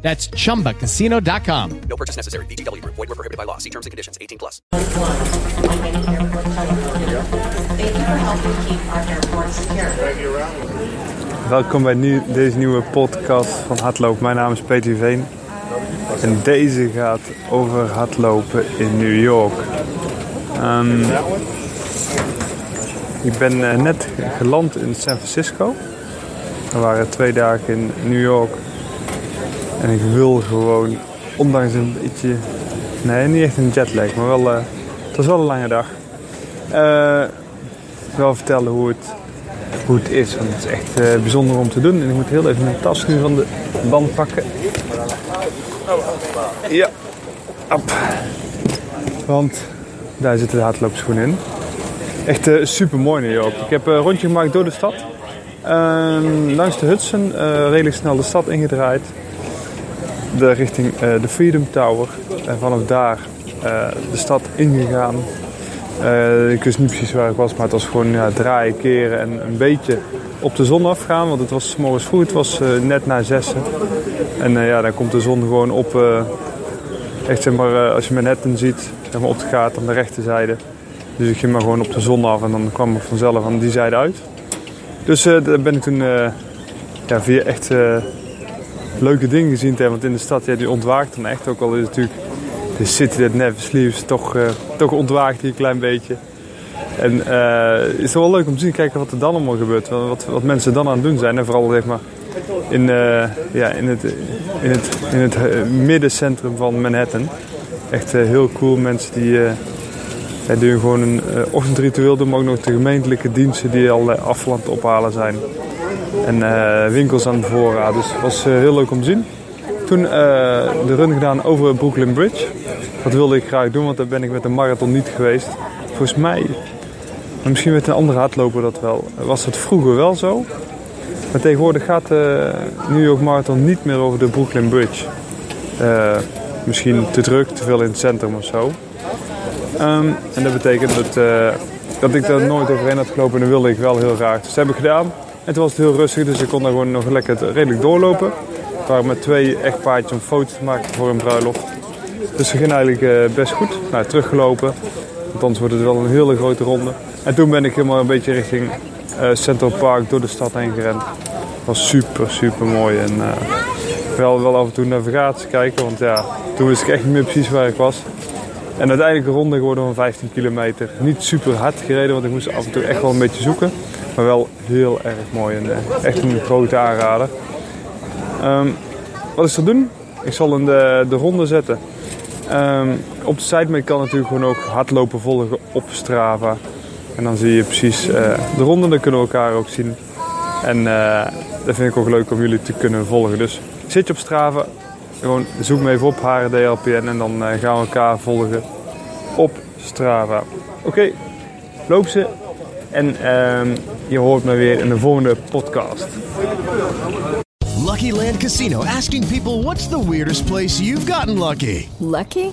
That's chumbacasino.com. No purchase necessary. VGW Group. Void were prohibited by law. See terms and conditions. 18 plus. Thank you for helping keep our airport secure. Welkom bij nieuw- deze nieuwe podcast van Hardloop. Mijn naam is Peter Veen. En deze gaat over hardlopen in New York. Ehm, ik ben eh, net geland in San Francisco. We waren twee dagen in New York. En ik wil gewoon, ondanks een beetje... Nee, niet echt een jetlag, maar wel... eh, het was wel een lange dag. Eh, wel vertellen hoe het hoe het is. Want het is echt eh, bijzonder om te doen. En ik moet heel even mijn tas nu van de band pakken. Ja. Op. Want daar zitten de hardloopschoenen in. Echt super mooi New York. Ik heb een rondje gemaakt door de stad. Ehm, langs de Hudson, redelijk snel de stad ingedraaid. De richting eh, de Freedom Tower. En vanaf daar eh, de stad ingegaan. Eh, ik wist niet precies waar ik was, maar het was gewoon ja, draaien, keren en een beetje op de zon afgaan. Want het was morgens vroeg, het was net na zessen. En ja, dan komt de zon gewoon op, echt zeg maar, als je Manhattan ziet, zeg maar op de kaart aan de rechterzijde. Dus ik ging maar gewoon op de zon af en dan kwam ik vanzelf aan die zijde uit. Dus daar ben ik toen ja, via echt leuke dingen gezien te. Want in de stad, ja, die ontwaakt dan echt. Ook al is natuurlijk de city that never sleeps, toch, eh, toch ontwaakt hij een klein beetje. En eh, het is wel leuk om te zien, kijken wat er dan allemaal gebeurt. Wat, wat, mensen dan aan het doen zijn. En vooral zeg maar, in, eh, ja, in het, in het, in het middencentrum van Manhattan. Echt heel cool. Mensen die, die gewoon een ochtendritueel doen. Maar ook nog de gemeentelijke diensten die al het ophalen zijn. En eh, winkels aan de voorraad. Dus het was eh, heel leuk om te zien. Toen eh, de run gedaan over Brooklyn Bridge. Dat wilde ik graag doen, want daar ben ik met de marathon niet geweest. Volgens mij, misschien met een andere hardloper dat wel, was dat vroeger wel zo. Maar tegenwoordig gaat de New York Marathon niet meer over de Brooklyn Bridge. Misschien te druk, te veel in het centrum of zo. Ehm, en dat betekent dat, dat ik daar nooit overheen had gelopen en dat wilde ik wel heel graag. Dus dat heb ik gedaan. Toen was het heel rustig, dus ik kon daar gewoon nog lekker redelijk doorlopen. We waren met twee echtpaardjes om foto's te maken voor een bruiloft. Dus het ging eigenlijk eh, best goed. Nou, teruggelopen. Want anders wordt het wel een hele grote ronde. En toen ben ik helemaal een beetje richting eh, Central Park door de stad heen gerend. Het was super, super mooi. En eh, wel, wel af en toe navigatie kijken, want ja, toen wist ik echt niet meer precies waar ik was. En uiteindelijk een ronde geworden van 15 kilometer. Niet super hard gereden, want ik moest af en toe echt wel een beetje zoeken. Maar wel heel erg mooi en eh, echt een grote aanrader. Ehm, wat is er doen? Ik zal de, de ronde zetten. Ehm, op de site, maar kan natuurlijk gewoon ook hardlopen volgen op Strava. En dan zie je precies eh, de ronde, dan kunnen we elkaar ook zien. En eh, dat vind ik ook leuk om jullie te kunnen volgen. Dus zit je op Strava, gewoon zoek me even op HRDLPN en dan eh, gaan we elkaar volgen op Strava. Oké, loop ze. En ehm, je hoort me weer in de volgende podcast. Lucky Land Casino asking people what's the weirdest place you've gotten lucky? Lucky?